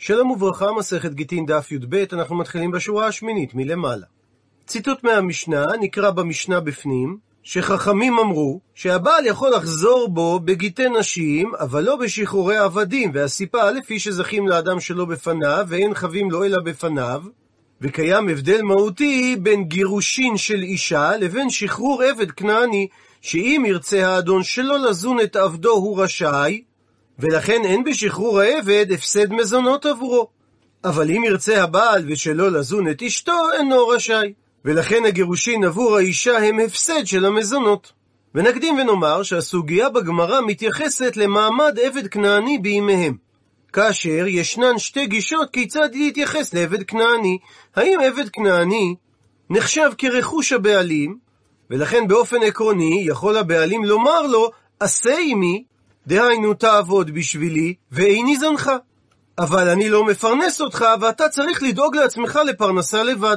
שלום וברכה, מסכת גיטין דף י"ב, אנחנו מתחילים בשורה השמינית מלמעלה. ציטוט מהמשנה, נקרא במשנה בפנים, שחכמים אמרו שהבעל יכול לחזור בו בגיטי נשים, אבל לא בשחרורי עבדים, והסיפה לפי שזכים לאדם שלא בפניו, ואין חבים לו אלא בפניו, וקיים הבדל מהותי בין גירושין של אישה לבין שחרור עבד כנעני, שאם ירצה האדון שלא לזון את עבדו הוא רשאי, ולכן אין בשחרור העבד הפסד מזונות עבורו. אבל אם ירצה הבעל ושלא לזון את אשתו, אינו רשאי. ולכן הגירושין עבור האישה הם הפסד של המזונות. ונקדים ונאמר שהסוגיה בגמרא מתייחסת למעמד עבד כנעני בימיהם. כאשר ישנן שתי גישות כיצד להתייחס לעבד כנעני. האם עבד כנעני נחשב כרכוש הבעלים, ולכן באופן עקרוני יכול הבעלים לומר לו, עשה עמי, דהיינו תעבוד בשבילי, ואיני זנך. אבל אני לא מפרנס אותך, ואתה צריך לדאוג לעצמך לפרנסה לבד.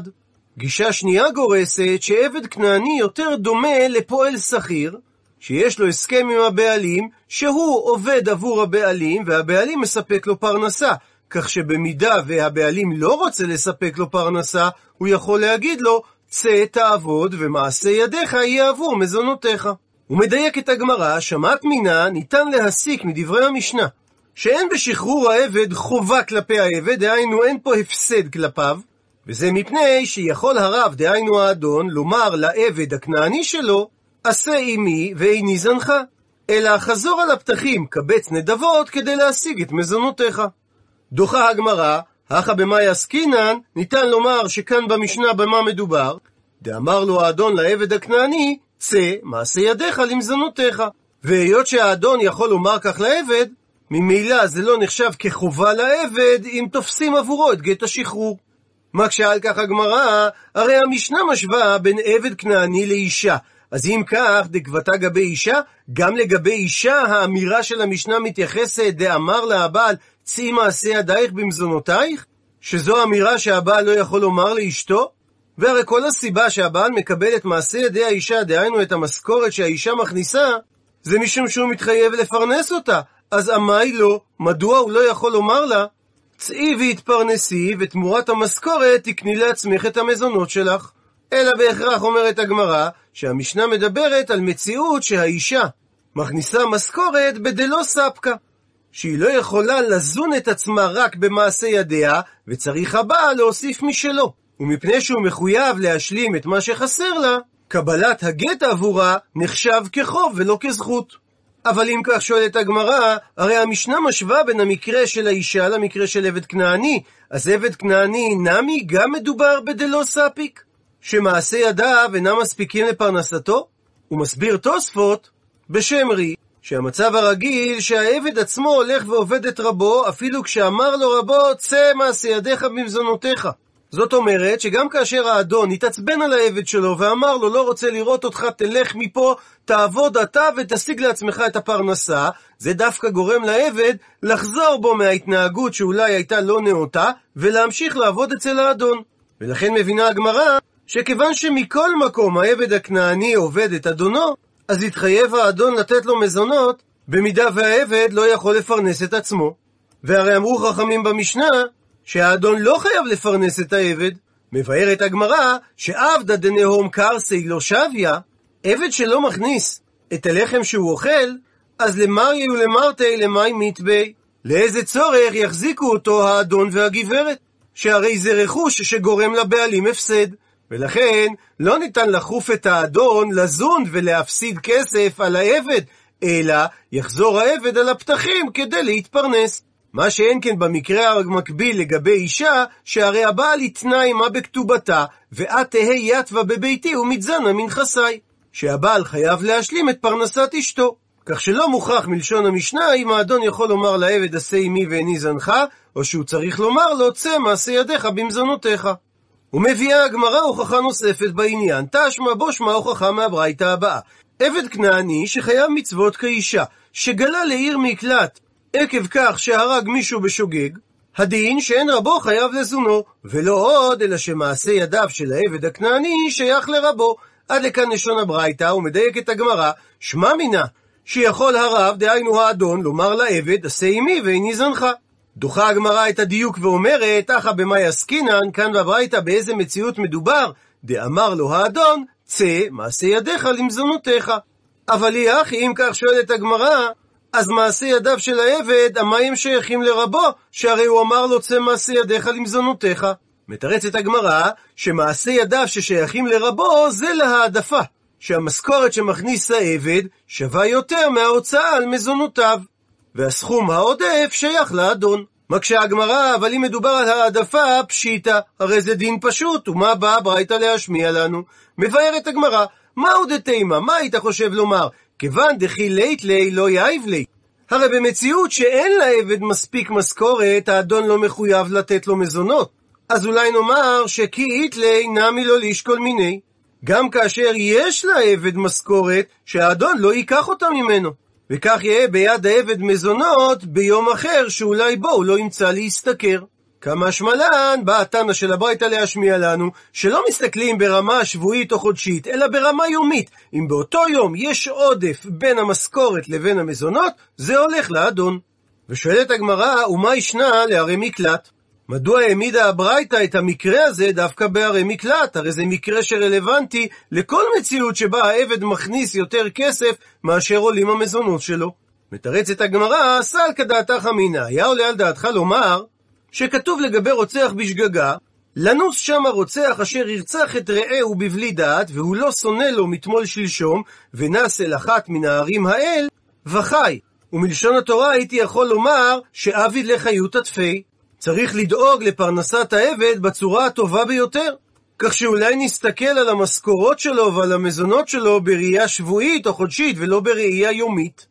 גישה שנייה גורסת שעבד כנעני יותר דומה לפועל שכיר, שיש לו הסכם עם הבעלים, שהוא עובד עבור הבעלים, והבעלים מספק לו פרנסה. כך שבמידה והבעלים לא רוצה לספק לו פרנסה, הוא יכול להגיד לו, צא תעבוד, ומעשה ידיך יהיה עבור מזונותיך. הוא מדייק את הגמרא, שמעת מינה ניתן להסיק מדברי המשנה, שאין בשחרור העבד חובה כלפי העבד, דהיינו אין פה הפסד כלפיו, וזה מפני שיכול הרב, דהיינו האדון, לומר לעבד הכנעני שלו, עשה עמי ואיני זנך, אלא חזור על הפתחים, קבץ נדבות, כדי להשיג את מזונותיך. דוחה הגמרא, הכא במאי עסקינן, ניתן לומר שכאן במשנה במה מדובר, דאמר לו האדון לעבד הכנעני, צא מעשה ידיך למזונותיך. והיות שהאדון יכול לומר כך לעבד, ממילא זה לא נחשב כחובה לעבד אם תופסים עבורו את גט השחרור. מקשה על כך הגמרא, הרי המשנה משווה בין עבד כנעני לאישה. אז אם כך, דגבתה גבי אישה, גם לגבי אישה האמירה של המשנה מתייחסת דאמר לה הבעל, צאי מעשה ידייך במזונותייך? שזו אמירה שהבעל לא יכול לומר לאשתו? והרי כל הסיבה שהבעל מקבל את מעשה ידי האישה, דהיינו את המשכורת שהאישה מכניסה, זה משום שהוא מתחייב לפרנס אותה. אז עמי לו, מדוע הוא לא יכול לומר לה, צאי והתפרנסי, ותמורת המשכורת תקני לעצמך את המזונות שלך. אלא בהכרח אומרת הגמרא, שהמשנה מדברת על מציאות שהאישה מכניסה משכורת בדלא ספקה. שהיא לא יכולה לזון את עצמה רק במעשה ידיה, וצריך הבעל להוסיף משלו. ומפני שהוא מחויב להשלים את מה שחסר לה, קבלת הגט עבורה נחשב כחוב ולא כזכות. אבל אם כך שואלת הגמרא, הרי המשנה משווה בין המקרה של האישה למקרה של עבד כנעני, אז עבד כנעני נמי גם מדובר בדלא ספיק, שמעשה ידיו אינם מספיקים לפרנסתו? הוא מסביר תוספות בשם רי, שהמצב הרגיל שהעבד עצמו הולך ועובד את רבו, אפילו כשאמר לו רבו, צא מעשה ידיך במזונותיך. זאת אומרת שגם כאשר האדון התעצבן על העבד שלו ואמר לו לא רוצה לראות אותך, תלך מפה, תעבוד אתה ותשיג לעצמך את הפרנסה, זה דווקא גורם לעבד לחזור בו מההתנהגות שאולי הייתה לא נאותה, ולהמשיך לעבוד אצל האדון. ולכן מבינה הגמרא שכיוון שמכל מקום העבד הכנעני עובד את אדונו, אז התחייב האדון לתת לו מזונות, במידה והעבד לא יכול לפרנס את עצמו. והרי אמרו חכמים במשנה, שהאדון לא חייב לפרנס את העבד, מבארת הגמרא שעבדא דנהום קרסי לא שביה, עבד שלא מכניס את הלחם שהוא אוכל, אז למרי ולמרתי למי מתבי. לאיזה צורך יחזיקו אותו האדון והגברת? שהרי זה רכוש שגורם לבעלים הפסד. ולכן לא ניתן לחוף את האדון לזון ולהפסיד כסף על העבד, אלא יחזור העבד על הפתחים כדי להתפרנס. מה שאין כן במקרה המקביל לגבי אישה, שהרי הבעל התנה עמה בכתובתה, ואת תהא יתווה בביתי ומתזנה מנכסי. שהבעל חייב להשלים את פרנסת אשתו. כך שלא מוכרח מלשון המשנה אם האדון יכול לומר לעבד עשה עמי ואיני זנך, או שהוא צריך לומר לו צא מעשה ידיך במזונותיך. ומביאה הגמרא הוכחה נוספת בעניין, תשמע בו שמע הוכחה מהברייתא הבאה. עבד כנעני שחייב מצוות כאישה, שגלה לעיר מקלט עקב כך שהרג מישהו בשוגג, הדין שאין רבו חייב לזונו, ולא עוד, אלא שמעשה ידיו של העבד הכנעני שייך לרבו. עד לכאן לשון הברייתא, את הגמרא, שמע מינה, שיכול הרב, דהיינו האדון, לומר לעבד, עשה עמי ואיני זנך. דוחה הגמרא את הדיוק ואומרת, אחא במאי עסקינן, כאן בברייתא באיזה מציאות מדובר? דאמר לו האדון, צא מעשה ידיך למזונותיך. אבל היא אחי, אם כך שואלת הגמרא, אז מעשה ידיו של העבד, המים שייכים לרבו, שהרי הוא אמר לו צא מעשה ידיך למזונותיך. מתרצת הגמרא, שמעשה ידיו ששייכים לרבו זה להעדפה, שהמשכורת שמכניס העבד שווה יותר מההוצאה על מזונותיו, והסכום העודף שייך לאדון. מקשה הגמרא, אבל אם מדובר על העדפה, פשיטא, הרי זה דין פשוט, ומה באה הברייתא להשמיע לנו? מבארת הגמרא, מהו דתימה, מה היית חושב לומר? כיוון דכי לית לי לא יאיב לי. הרי במציאות שאין לעבד מספיק משכורת, האדון לא מחויב לתת לו מזונות. אז אולי נאמר שכי איתלי נמי לו לשקול מיני. גם כאשר יש לעבד משכורת, שהאדון לא ייקח אותה ממנו. וכך יהיה ביד העבד מזונות ביום אחר שאולי בו הוא לא ימצא להשתכר. כמה שמלן, בא התנא של הברייתא להשמיע לנו, שלא מסתכלים ברמה שבועית או חודשית, אלא ברמה יומית. אם באותו יום יש עודף בין המשכורת לבין המזונות, זה הולך לאדון. ושואלת הגמרא, ומה ישנה לערי מקלט? מדוע העמידה הברייתא את המקרה הזה דווקא בערי מקלט? הרי זה מקרה שרלוונטי לכל מציאות שבה העבד מכניס יותר כסף מאשר עולים המזונות שלו. מתרצת הגמרא, סל כדעתך אמינא, היה עולה על דעתך לומר שכתוב לגבי רוצח בשגגה, לנוס שם הרוצח אשר ירצח את רעהו בבלי דעת, והוא לא שונא לו מתמול שלשום, ונס אל אחת מן הערים האל, וחי. ומלשון התורה הייתי יכול לומר שעביד לחיות עטפי. צריך לדאוג לפרנסת העבד בצורה הטובה ביותר. כך שאולי נסתכל על המשכורות שלו ועל המזונות שלו בראייה שבועית או חודשית ולא בראייה יומית.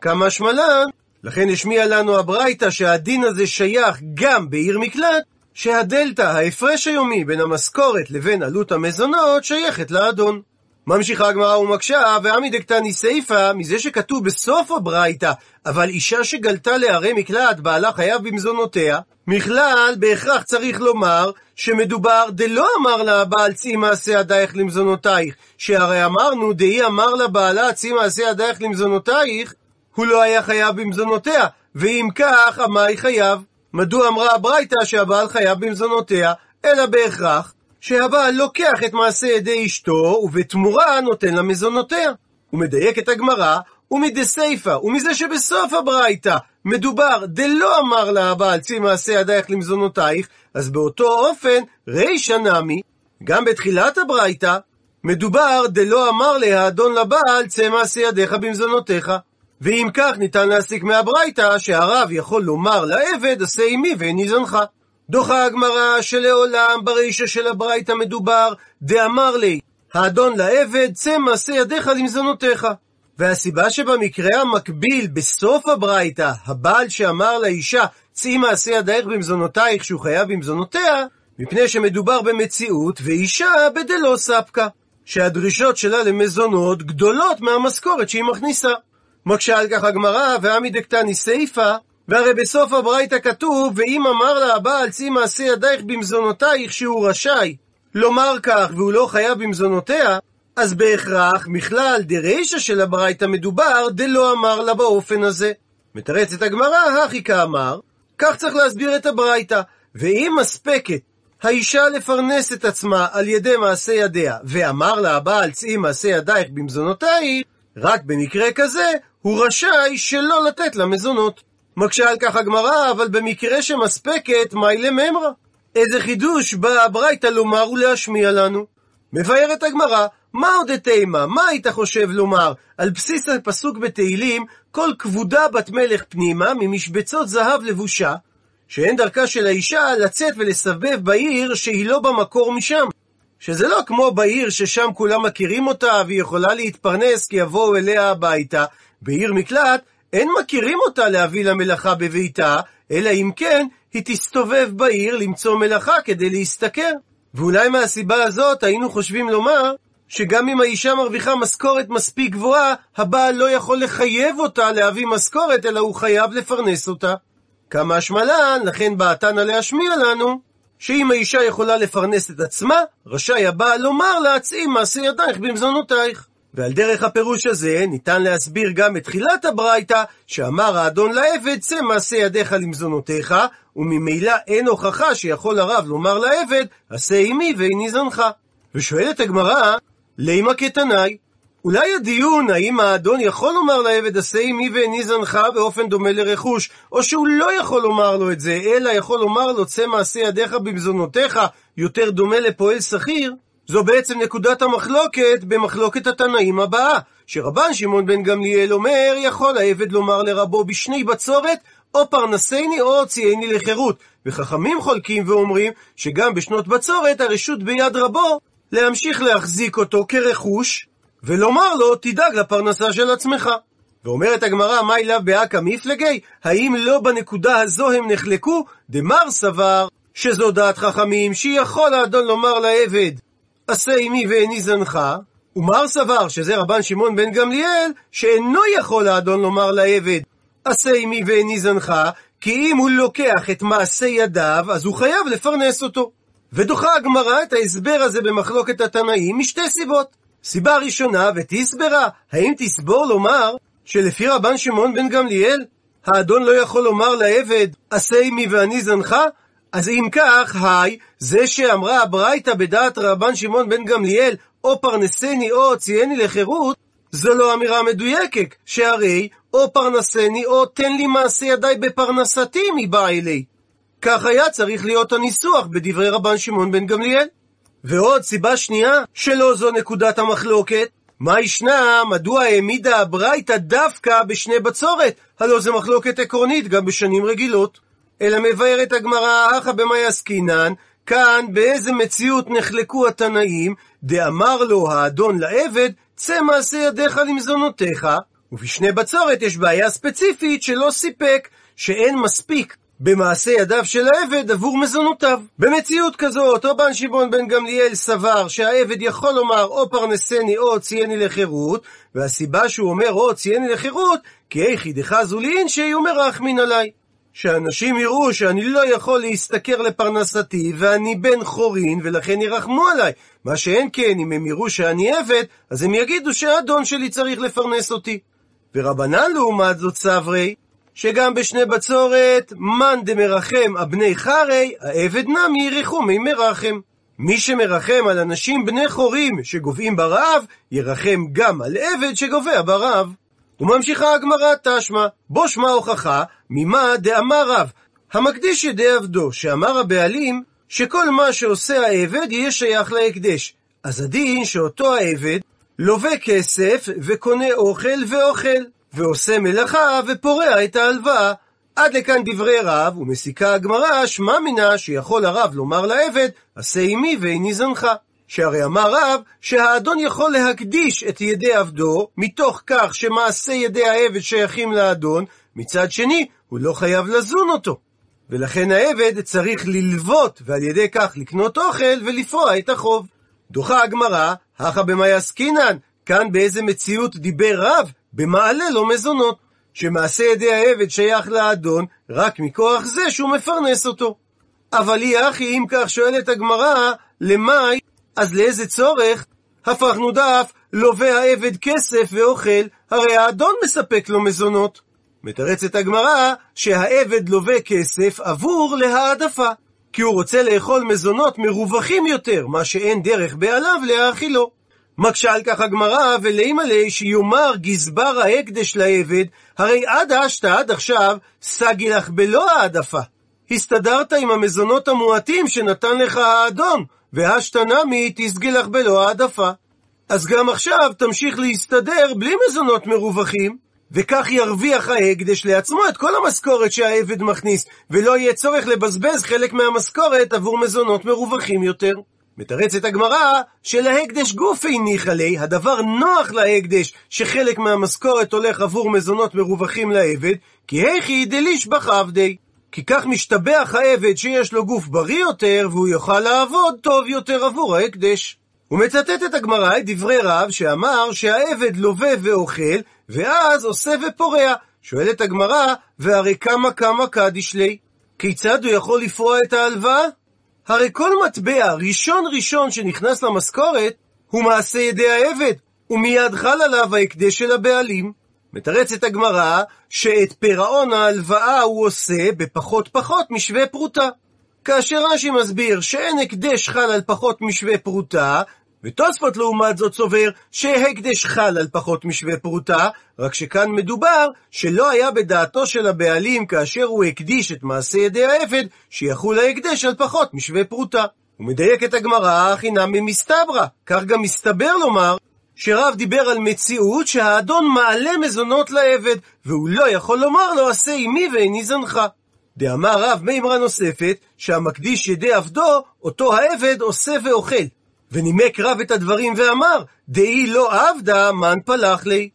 כמה שמלן, לכן השמיע לנו הברייתא שהדין הזה שייך גם בעיר מקלט, שהדלתא, ההפרש היומי בין המשכורת לבין עלות המזונות, שייכת לאדון. ממשיכה הגמרא ומקשה, ועמי דקתני סיפא, מזה שכתוב בסוף הברייתא, אבל אישה שגלתה לערי מקלט, בעלה חייב במזונותיה, מכלל, בהכרח צריך לומר, שמדובר דלא אמר לה הבעל צאי מעשה ידייך למזונותייך, שהרי אמרנו, דהי אמר לבעלה צאי מעשה ידייך למזונותייך, הוא לא היה חייב במזונותיה, ואם כך, עמי חייב. מדוע אמרה הברייתא שהבעל חייב במזונותיה, אלא בהכרח שהבעל לוקח את מעשה ידי אשתו, ובתמורה נותן לה מזונותיה. הוא מדייק את הגמרא, ומדסיפא, ומזה שבסוף הברייתא מדובר דלא אמר לה הבעל צי מעשה ידייך למזונותייך, אז באותו אופן, רישא נמי, גם בתחילת הברייתא, מדובר דלא אמר לה האדון לבעל צא מעשה ידיך במזונותיך. ואם כך ניתן להסיק מהברייתא שהרב יכול לומר לעבד עשה עמי ואיני זונך. דוחה הגמרא שלעולם ברישא של הברייתא מדובר דאמר לי האדון לעבד צא מעשה ידיך למזונותיך. והסיבה שבמקרה המקביל בסוף הברייתא הבעל שאמר לאישה צאי מעשה ידייך במזונותייך שהוא חייב במזונותיה מפני שמדובר במציאות ואישה בדלא ספקא שהדרישות שלה למזונות גדולות מהמשכורת שהיא מכניסה. מקשה על כך הגמרא, ועמי דקתני סיפא, והרי בסוף הברייתא כתוב, ואם אמר לה הבעל צי מעשה ידייך במזונותייך שהוא רשאי לומר כך והוא לא חייב במזונותיה, אז בהכרח מכלל דרישא של הברייתא מדובר דלא אמר לה באופן הזה. מתרצת הגמרא, הכי כאמר, כך צריך להסביר את הברייתא, ואם מספקת האישה לפרנס את עצמה על ידי מעשה ידיה, ואמר לה הבעל צאי מעשה ידייך במזונותייך, רק במקרה כזה הוא רשאי שלא לתת לה מזונות. מקשה על כך הגמרא, אבל במקרה שמספקת, מאי לממרא. איזה חידוש באה הברייתא לומר ולהשמיע לנו. מבארת הגמרא, מה עוד תימה? מה היית חושב לומר? על בסיס הפסוק בתהילים, כל כבודה בת מלך פנימה ממשבצות זהב לבושה, שאין דרכה של האישה לצאת ולסבב בעיר שהיא לא במקור משם. שזה לא כמו בעיר ששם כולם מכירים אותה והיא יכולה להתפרנס כי יבואו אליה הביתה, בעיר מקלט אין מכירים אותה להביא לה מלאכה בביתה, אלא אם כן היא תסתובב בעיר למצוא מלאכה כדי להשתכר. ואולי מהסיבה הזאת היינו חושבים לומר שגם אם האישה מרוויחה משכורת מספיק גבוהה, הבעל לא יכול לחייב אותה להביא משכורת, אלא הוא חייב לפרנס אותה. כמה השמלן, לכן באה תנא להשמיע לנו, שאם האישה יכולה לפרנס את עצמה, רשאי הבעל לומר לה, צאי מעשה ידייך במזונותייך. ועל דרך הפירוש הזה ניתן להסביר גם את תחילת הברייתא, שאמר האדון לעבד, צא מעשה ידיך למזונותיך, וממילא אין הוכחה שיכול הרב לומר לעבד, עשה עמי ואיני זנך. ושואלת הגמרא, לימה כתנאי, אולי הדיון האם האדון יכול לומר לעבד עשה עמי ואיני זנך באופן דומה לרכוש, או שהוא לא יכול לומר לו את זה, אלא יכול לומר לו צא מעשה ידיך במזונותיך, יותר דומה לפועל שכיר, זו בעצם נקודת המחלוקת במחלוקת התנאים הבאה, שרבן שמעון בן גמליאל אומר, יכול העבד לומר לרבו בשני בצורת, או פרנסני או הוציאני לחירות. וחכמים חולקים ואומרים שגם בשנות בצורת הרשות ביד רבו להמשיך להחזיק אותו כרכוש, ולומר לו, תדאג לפרנסה של עצמך. ואומרת הגמרא, מאי לאו באקא מפלגי? האם לא בנקודה הזו הם נחלקו? דמר סבר שזו דעת חכמים, שיכול האדון לומר לעבד, עשה עמי ואיני זנך, ומר סבר, שזה רבן שמעון בן גמליאל, שאינו יכול האדון לומר לעבד, עשה עמי ואיני זנך, כי אם הוא לוקח את מעשה ידיו, אז הוא חייב לפרנס אותו. ודוחה הגמרא את ההסבר הזה במחלוקת התנאים משתי סיבות. סיבה ראשונה, ותסברה, האם תסבור לומר שלפי רבן שמעון בן גמליאל, האדון לא יכול לומר לעבד, עשה עמי ואני זנך? אז אם כך, היי, זה שאמרה הברייתא בדעת רבן שמעון בן גמליאל, או פרנסני או הוציאני לחירות, זו לא אמירה מדויקת, שהרי או פרנסני או תן לי מעשה ידיי בפרנסתי מבא אלי. כך היה צריך להיות הניסוח בדברי רבן שמעון בן גמליאל. ועוד סיבה שנייה, שלא זו נקודת המחלוקת, מה ישנה, מדוע העמידה הברייתא דווקא בשני בצורת? הלא זה מחלוקת עקרונית גם בשנים רגילות. אלא מבארת הגמרא, אחא במאי עסקינן, כאן באיזה מציאות נחלקו התנאים, דאמר לו האדון לעבד, צא מעשה ידיך למזונותיך, ובשני בצורת יש בעיה ספציפית שלא סיפק, שאין מספיק במעשה ידיו של העבד עבור מזונותיו. במציאות כזאת, רבן שמעון בן גמליאל סבר שהעבד יכול לומר או פרנסני או הוציאני לחירות, והסיבה שהוא אומר או הוציאני לחירות, כי איכי דחזו לי אינשי ומרח מן עליי. שאנשים יראו שאני לא יכול להשתכר לפרנסתי ואני בן חורין ולכן ירחמו עליי. מה שאין כן, אם הם יראו שאני עבד, אז הם יגידו שהאדון שלי צריך לפרנס אותי. ורבנן לעומת זאת סברי, שגם בשני בצורת, מאן דמרחם אבני חרי, העבד נמי ירחומי מרחם. מי שמרחם על אנשים בני חורים שגוועים ברעב, ירחם גם על עבד שגובע ברעב. וממשיכה הגמרא תשמע, בו שמע הוכחה, ממה דאמר רב, המקדיש ידי עבדו, שאמר הבעלים, שכל מה שעושה העבד יהיה שייך להקדש. אז הדין שאותו העבד לווה כסף וקונה אוכל ואוכל, ועושה מלאכה ופורע את ההלוואה. עד לכאן דברי רב, ומסיקה הגמרא, שמע מינה שיכול הרב לומר לעבד, עשה עמי ואיני זנך. שהרי אמר רב שהאדון יכול להקדיש את ידי עבדו מתוך כך שמעשה ידי העבד שייכים לאדון, מצד שני הוא לא חייב לזון אותו. ולכן העבד צריך ללוות ועל ידי כך לקנות אוכל ולפרוע את החוב. דוחה הגמרא, הכא במאי עסקינן, כאן באיזה מציאות דיבר רב? במעלה לו מזונות. שמעשה ידי העבד שייך לאדון רק מכוח זה שהוא מפרנס אותו. אבל היא אחי, אם כך שואלת הגמרא, למאי אז לאיזה צורך הפכנו דף לווה העבד כסף ואוכל, הרי האדון מספק לו מזונות. מתרצת הגמרא שהעבד לווה כסף עבור להעדפה, כי הוא רוצה לאכול מזונות מרווחים יותר, מה שאין דרך בעליו להאכילו. מקשה על כך הגמרא, ולימלא שיאמר גזבר ההקדש לעבד, הרי עד אשתא עד עכשיו, סגי לך בלא העדפה. הסתדרת עם המזונות המועטים שנתן לך האדון, והשתנמי תסגלך בלא העדפה. אז גם עכשיו תמשיך להסתדר בלי מזונות מרווחים, וכך ירוויח ההקדש לעצמו את כל המשכורת שהעבד מכניס, ולא יהיה צורך לבזבז חלק מהמשכורת עבור מזונות מרווחים יותר. מתרצת הגמרא שלהקדש גופי ניחא לי, הדבר נוח להקדש שחלק מהמשכורת הולך עבור מזונות מרווחים לעבד, כי היכי דליש בחבדי. כי כך משתבח העבד שיש לו גוף בריא יותר, והוא יוכל לעבוד טוב יותר עבור ההקדש. הוא מצטט את הגמרא את דברי רב שאמר שהעבד לווה ואוכל, ואז עושה ופורע. שואלת הגמרא, והרי כמה כמה קדיש לי? כיצד הוא יכול לפרוע את ההלוואה? הרי כל מטבע ראשון ראשון שנכנס למשכורת הוא מעשה ידי העבד, ומיד חל עליו ההקדש של הבעלים. מתרצת הגמרא שאת פירעון ההלוואה הוא עושה בפחות פחות משווה פרוטה. כאשר רש"י מסביר שאין הקדש חל על פחות משווה פרוטה, ותוספות לעומת זאת סובר שהקדש חל על פחות משווה פרוטה, רק שכאן מדובר שלא היה בדעתו של הבעלים כאשר הוא הקדיש את מעשה ידי העבד, שיחול ההקדש על פחות משווה פרוטה. הוא מדייק את הגמרא, חינם ממסתברא, כך גם מסתבר לומר שרב דיבר על מציאות שהאדון מעלה מזונות לעבד, והוא לא יכול לומר לו עשה עמי ואיני זנך. דאמר רב מימרה נוספת, שהמקדיש ידי עבדו, אותו העבד עושה ואוכל. ונימק רב את הדברים ואמר, דאי לא עבדה, מן פלח לי.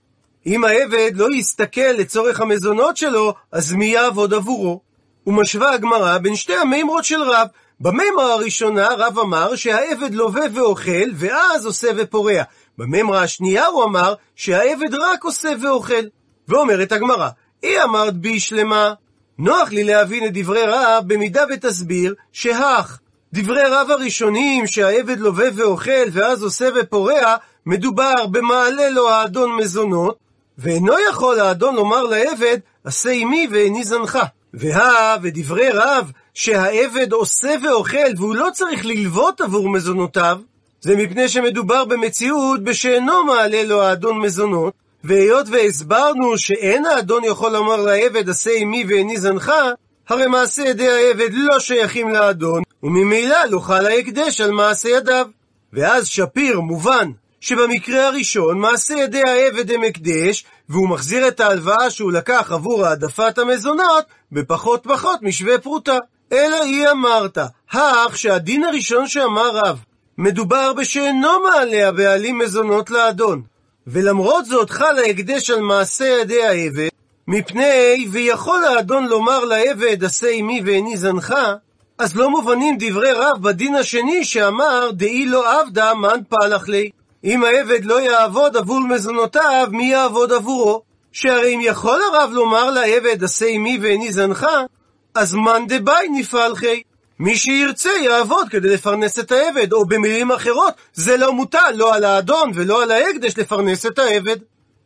אם העבד לא יסתכל לצורך המזונות שלו, אז מי יעבוד עבורו? ומשווה הגמרא בין שתי המימרות של רב. במימרה הראשונה רב אמר שהעבד לווה ואוכל, ואז עושה ופורע. במימרה השנייה הוא אמר שהעבד רק עושה ואוכל. ואומרת הגמרא, היא אמרת בי שלמה. נוח לי להבין את דברי רב במידה ותסביר שהך. דברי רב הראשונים שהעבד לווה ואוכל ואז עושה ופורע, מדובר במעלה לו האדון מזונות, ואינו יכול האדון לומר לעבד, עשה עמי ואיני זנך. והא, ודברי רב, שהעבד עושה ואוכל והוא לא צריך ללוות עבור מזונותיו, זה מפני שמדובר במציאות בשאינו מעלה לו האדון מזונות, והיות והסברנו שאין האדון יכול לומר לעבד עשה עמי ואיני זנך, הרי מעשה ידי העבד לא שייכים לאדון, וממילא לא חל ההקדש על מעשה ידיו. ואז שפיר מובן שבמקרה הראשון מעשה ידי העבד הם הקדש, והוא מחזיר את ההלוואה שהוא לקח עבור העדפת המזונות בפחות פחות משווה פרוטה. אלא היא אמרת, האח שהדין הראשון שאמר רב, מדובר בשאינו מעלה הבעלים מזונות לאדון, ולמרות זאת חל ההקדש על מעשה ידי העבד, מפני ויכול האדון לומר לעבד עשה עמי ואיני זנך, אז לא מובנים דברי רב בדין השני שאמר דאי לא עבדה מן פלח לי. אם העבד לא יעבוד עבור מזונותיו, מי יעבוד עבורו? שהרי אם יכול הרב לומר לעבד עשה עמי ואיני זנך, אז מאן דבאי נפעל-חי. מי שירצה יעבוד כדי לפרנס את העבד, או במילים אחרות, זה לא מוטל לא על האדון ולא על ההקדש לפרנס את העבד.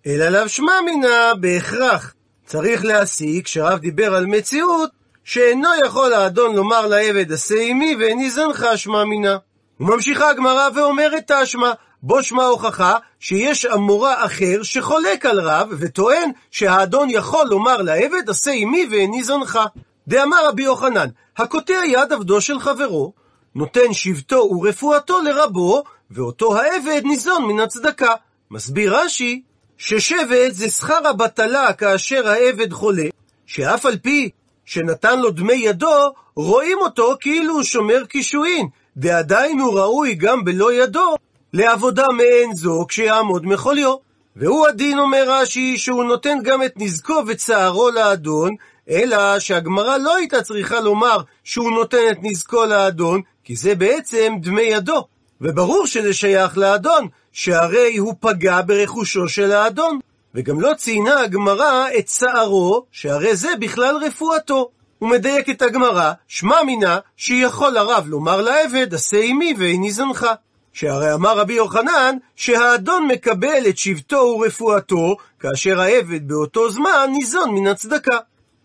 אלא לאו שמע מינה בהכרח. צריך להסיק שרב דיבר על מציאות שאינו יכול האדון לומר לעבד עשה עמי ואיני זנך שמע מינה. וממשיכה הגמרא ואומרת תשמע, בו שמע הוכחה שיש אמורה אחר שחולק על רב וטוען שהאדון יכול לומר לעבד עשה עמי ואיני זנך. דאמר רבי יוחנן, הקוטע יד עבדו של חברו, נותן שבטו ורפואתו לרבו, ואותו העבד ניזון מן הצדקה. מסביר רש"י, ששבט זה שכר הבטלה כאשר העבד חולה, שאף על פי שנתן לו דמי ידו, רואים אותו כאילו הוא שומר קישואין, ועדיין הוא ראוי גם בלא ידו לעבודה מעין זו כשיעמוד מחוליו. והוא הדין, אומר רש"י, שהוא נותן גם את נזקו וצערו לאדון, אלא שהגמרא לא הייתה צריכה לומר שהוא נותן את נזקו לאדון, כי זה בעצם דמי ידו. וברור שזה שייך לאדון, שהרי הוא פגע ברכושו של האדון. וגם לא ציינה הגמרא את צערו, שהרי זה בכלל רפואתו. הוא מדייק את הגמרא, שמע מינה, שיכול הרב לומר לעבד, עשה עמי ואיני זנך. שהרי אמר רבי יוחנן, שהאדון מקבל את שבטו ורפואתו, כאשר העבד באותו זמן ניזון מן הצדקה.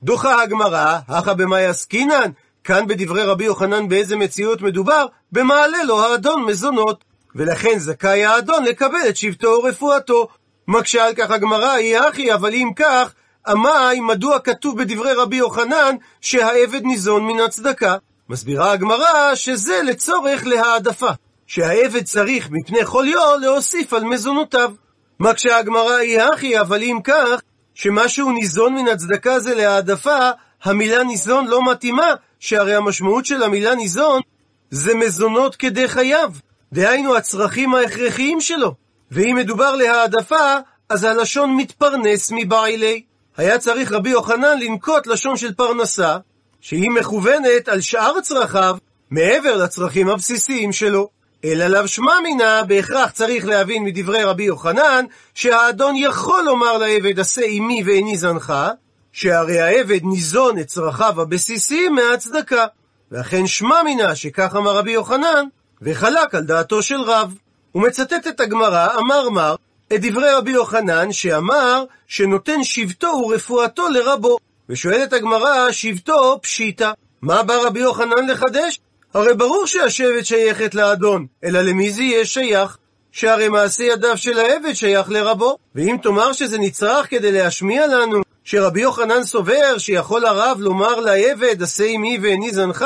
דוחה הגמרא, הכא במאי עסקינן, כאן בדברי רבי יוחנן באיזה מציאות מדובר? במעלה לו האדון מזונות. ולכן זכאי האדון לקבל את שבטו ורפואתו. מקשה על כך הגמרא, היא אחי, אבל אם כך, עמאי, מדוע כתוב בדברי רבי יוחנן שהעבד ניזון מן הצדקה? מסבירה הגמרא שזה לצורך להעדפה, שהעבד צריך מפני חוליו להוסיף על מזונותיו. מקשה הגמרא היא אחי, אבל אם כך, שמה שהוא ניזון מן הצדקה זה להעדפה, המילה ניזון לא מתאימה, שהרי המשמעות של המילה ניזון זה מזונות כדי חייו. דהיינו הצרכים ההכרחיים שלו. ואם מדובר להעדפה, אז הלשון מתפרנס מבעילי. היה צריך רבי יוחנן לנקוט לשון של פרנסה, שהיא מכוונת על שאר צרכיו, מעבר לצרכים הבסיסיים שלו. אלא לאו שמע מינה, בהכרח צריך להבין מדברי רבי יוחנן, שהאדון יכול לומר לעבד עשה עמי ואיני זנך, שהרי העבד ניזון את צרכיו הבסיסיים מהצדקה. ואכן שמע מינה שכך אמר רבי יוחנן, וחלק על דעתו של רב. הוא מצטט את הגמרא, אמר מר, את דברי רבי יוחנן, שאמר שנותן שבטו ורפואתו לרבו. ושואלת הגמרא, שבטו פשיטא. מה בא רבי יוחנן לחדש? הרי ברור שהשבט שייכת לאדון, אלא למי זה יהיה שייך? שהרי מעשה ידיו של העבד שייך לרבו. ואם תאמר שזה נצרך כדי להשמיע לנו שרבי יוחנן סובר שיכול הרב לומר לעבד, עשה עמי ועיני זנך,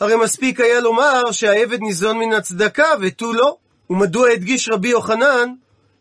הרי מספיק היה לומר שהעבד ניזון מן הצדקה ותו לא. ומדוע הדגיש רבי יוחנן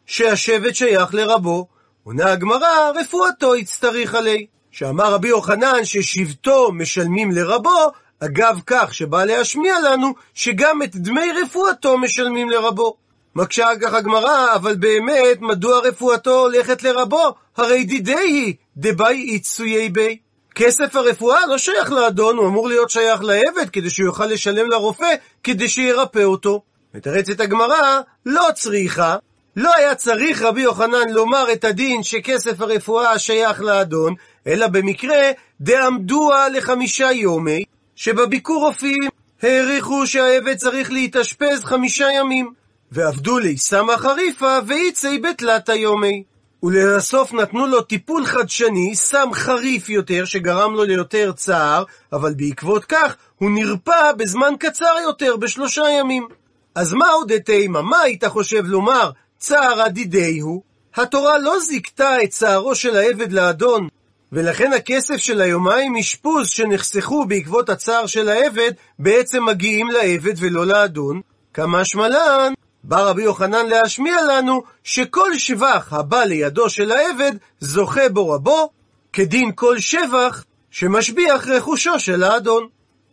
שהשבט שייך לרבו? עונה הגמרא, רפואתו הצטריך עלי. שאמר רבי יוחנן ששבטו משלמים לרבו, אגב כך שבא להשמיע לנו שגם את דמי רפואתו משלמים לרבו. מקשה על כך הגמרא, אבל באמת, מדוע רפואתו הולכת לרבו? הרי דידי היא, דבאי איצויי בי. כסף הרפואה לא שייך לאדון, הוא אמור להיות שייך לעבד, כדי שהוא יוכל לשלם לרופא, כדי שירפא אותו. מתרצת הגמרא, לא צריכה. לא היה צריך רבי יוחנן לומר את הדין שכסף הרפואה שייך לאדון, אלא במקרה דעמדוה לחמישה יומי, שבביקור רופאים העריכו שהעבד צריך להתאשפז חמישה ימים. ועבדו לי סמא חריפה ואיצי בתלת היומי. ולבסוף נתנו לו טיפול חדשני, סם חריף יותר, שגרם לו ליותר צער, אבל בעקבות כך הוא נרפא בזמן קצר יותר, בשלושה ימים. אז מה עוד תימא? מה היית חושב לומר? צער עדידי הוא? התורה לא זיכתה את צערו של העבד לאדון, ולכן הכסף של היומיים אשפוז שנחסכו בעקבות הצער של העבד, בעצם מגיעים לעבד ולא לאדון. כמה שמלן, בא רבי יוחנן להשמיע לנו שכל שבח הבא לידו של העבד זוכה בו רבו, כדין כל שבח שמשביח רכושו של האדון.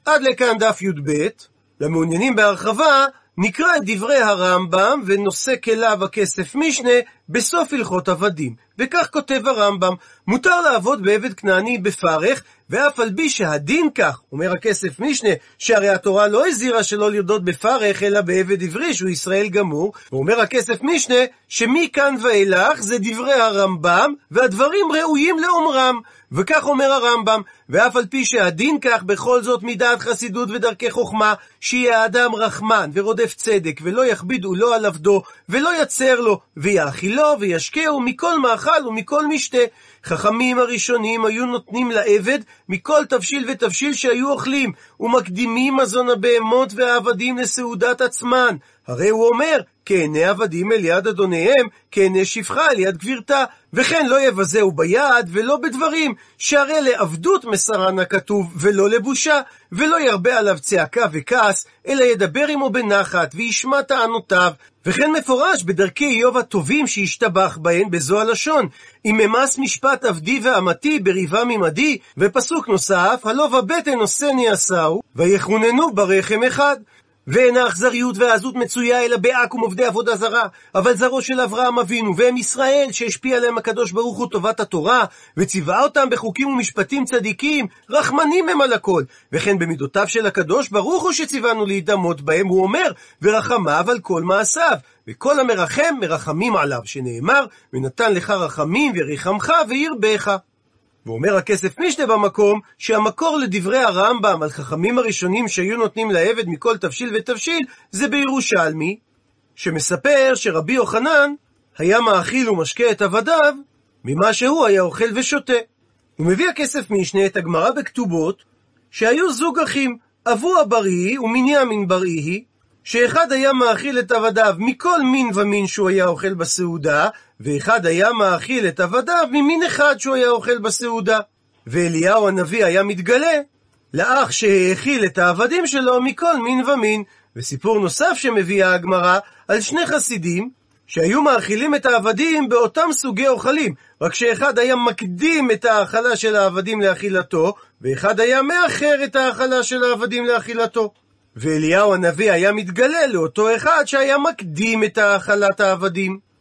עד לכאן דף י"ב. למעוניינים בהרחבה, נקרא את דברי הרמב"ם ונושא כליו הכסף משנה בסוף הלכות עבדים. וכך כותב הרמב"ם, מותר לעבוד בעבד כנעני בפרך, ואף על פי שהדין כך, אומר הכסף משנה, שהרי התורה לא הזהירה שלא לרדות בפרך, אלא בעבד עברי, שהוא ישראל גמור, ואומר הכסף משנה, שמכאן ואילך זה דברי הרמב"ם, והדברים ראויים לאומרם. וכך אומר הרמב"ם, ואף על פי שהדין כך, בכל זאת מדעת חסידות ודרכי חוכמה, שיהיה האדם רחמן ורודף צדק, ולא יכבידו לו על עבדו, ולא יצר לו, ויאכילו וישקהו מכל מאכל ומכל משתה. חכמים הראשונים היו נותנים לעבד מכל תבשיל ותבשיל שהיו אוכלים, ומקדימים מזון הבהמות והעבדים לסעודת עצמן. הרי הוא אומר, כעיני עבדים אל יד אדוניהם, כעיני שפחה אל יד גבירתה. וכן לא יבזהו ביד ולא בדברים, שהרי לעבדות מסרן הכתוב, ולא לבושה, ולא ירבה עליו צעקה וכעס, אלא ידבר עמו בנחת, וישמע טענותיו. וכן מפורש בדרכי איוב הטובים שהשתבח בהן בזו הלשון, אם ממס משפט עבדי ואמתי בריבם עמדי, ופסוק נוסף, הלא בבטן עושני עשהו, ויחוננו ברחם אחד. ואין האכזריות והעזות מצויה אלא בעכו"ם עובדי עבודה זרה, אבל זרו של אברהם אבינו, והם ישראל שהשפיע עליהם הקדוש ברוך הוא טובת התורה, וציווה אותם בחוקים ומשפטים צדיקים, רחמנים הם על הכל. וכן במידותיו של הקדוש ברוך הוא שציוונו להידמות בהם, הוא אומר, ורחמיו על כל מעשיו. וכל המרחם מרחמים עליו, שנאמר, ונתן לך רחמים וריחמך וירבך. ואומר הכסף משנה במקום, שהמקור לדברי הרמב"ם על חכמים הראשונים שהיו נותנים לעבד מכל תבשיל ותבשיל, זה בירושלמי, שמספר שרבי יוחנן היה מאכיל ומשקה את עבדיו ממה שהוא היה אוכל ושותה. הוא מביא הכסף משנה את הגמרא בכתובות, שהיו זוג אחים, אבו הבראי ומנימין בראי, שאחד היה מאכיל את עבדיו מכל מין ומין שהוא היה אוכל בסעודה, ואחד היה מאכיל את עבדיו ממין אחד שהוא היה אוכל בסעודה. ואליהו הנביא היה מתגלה לאח שהאכיל את העבדים שלו מכל מין ומין. וסיפור נוסף שמביאה הגמרא על שני חסידים שהיו מאכילים את העבדים באותם סוגי אוכלים, רק שאחד היה מקדים את האכלה של העבדים לאכילתו, ואחד היה מאחר את האכלה של העבדים לאכילתו. ואליהו הנביא היה מתגלה לאותו אחד שהיה מקדים את האכלת העבדים.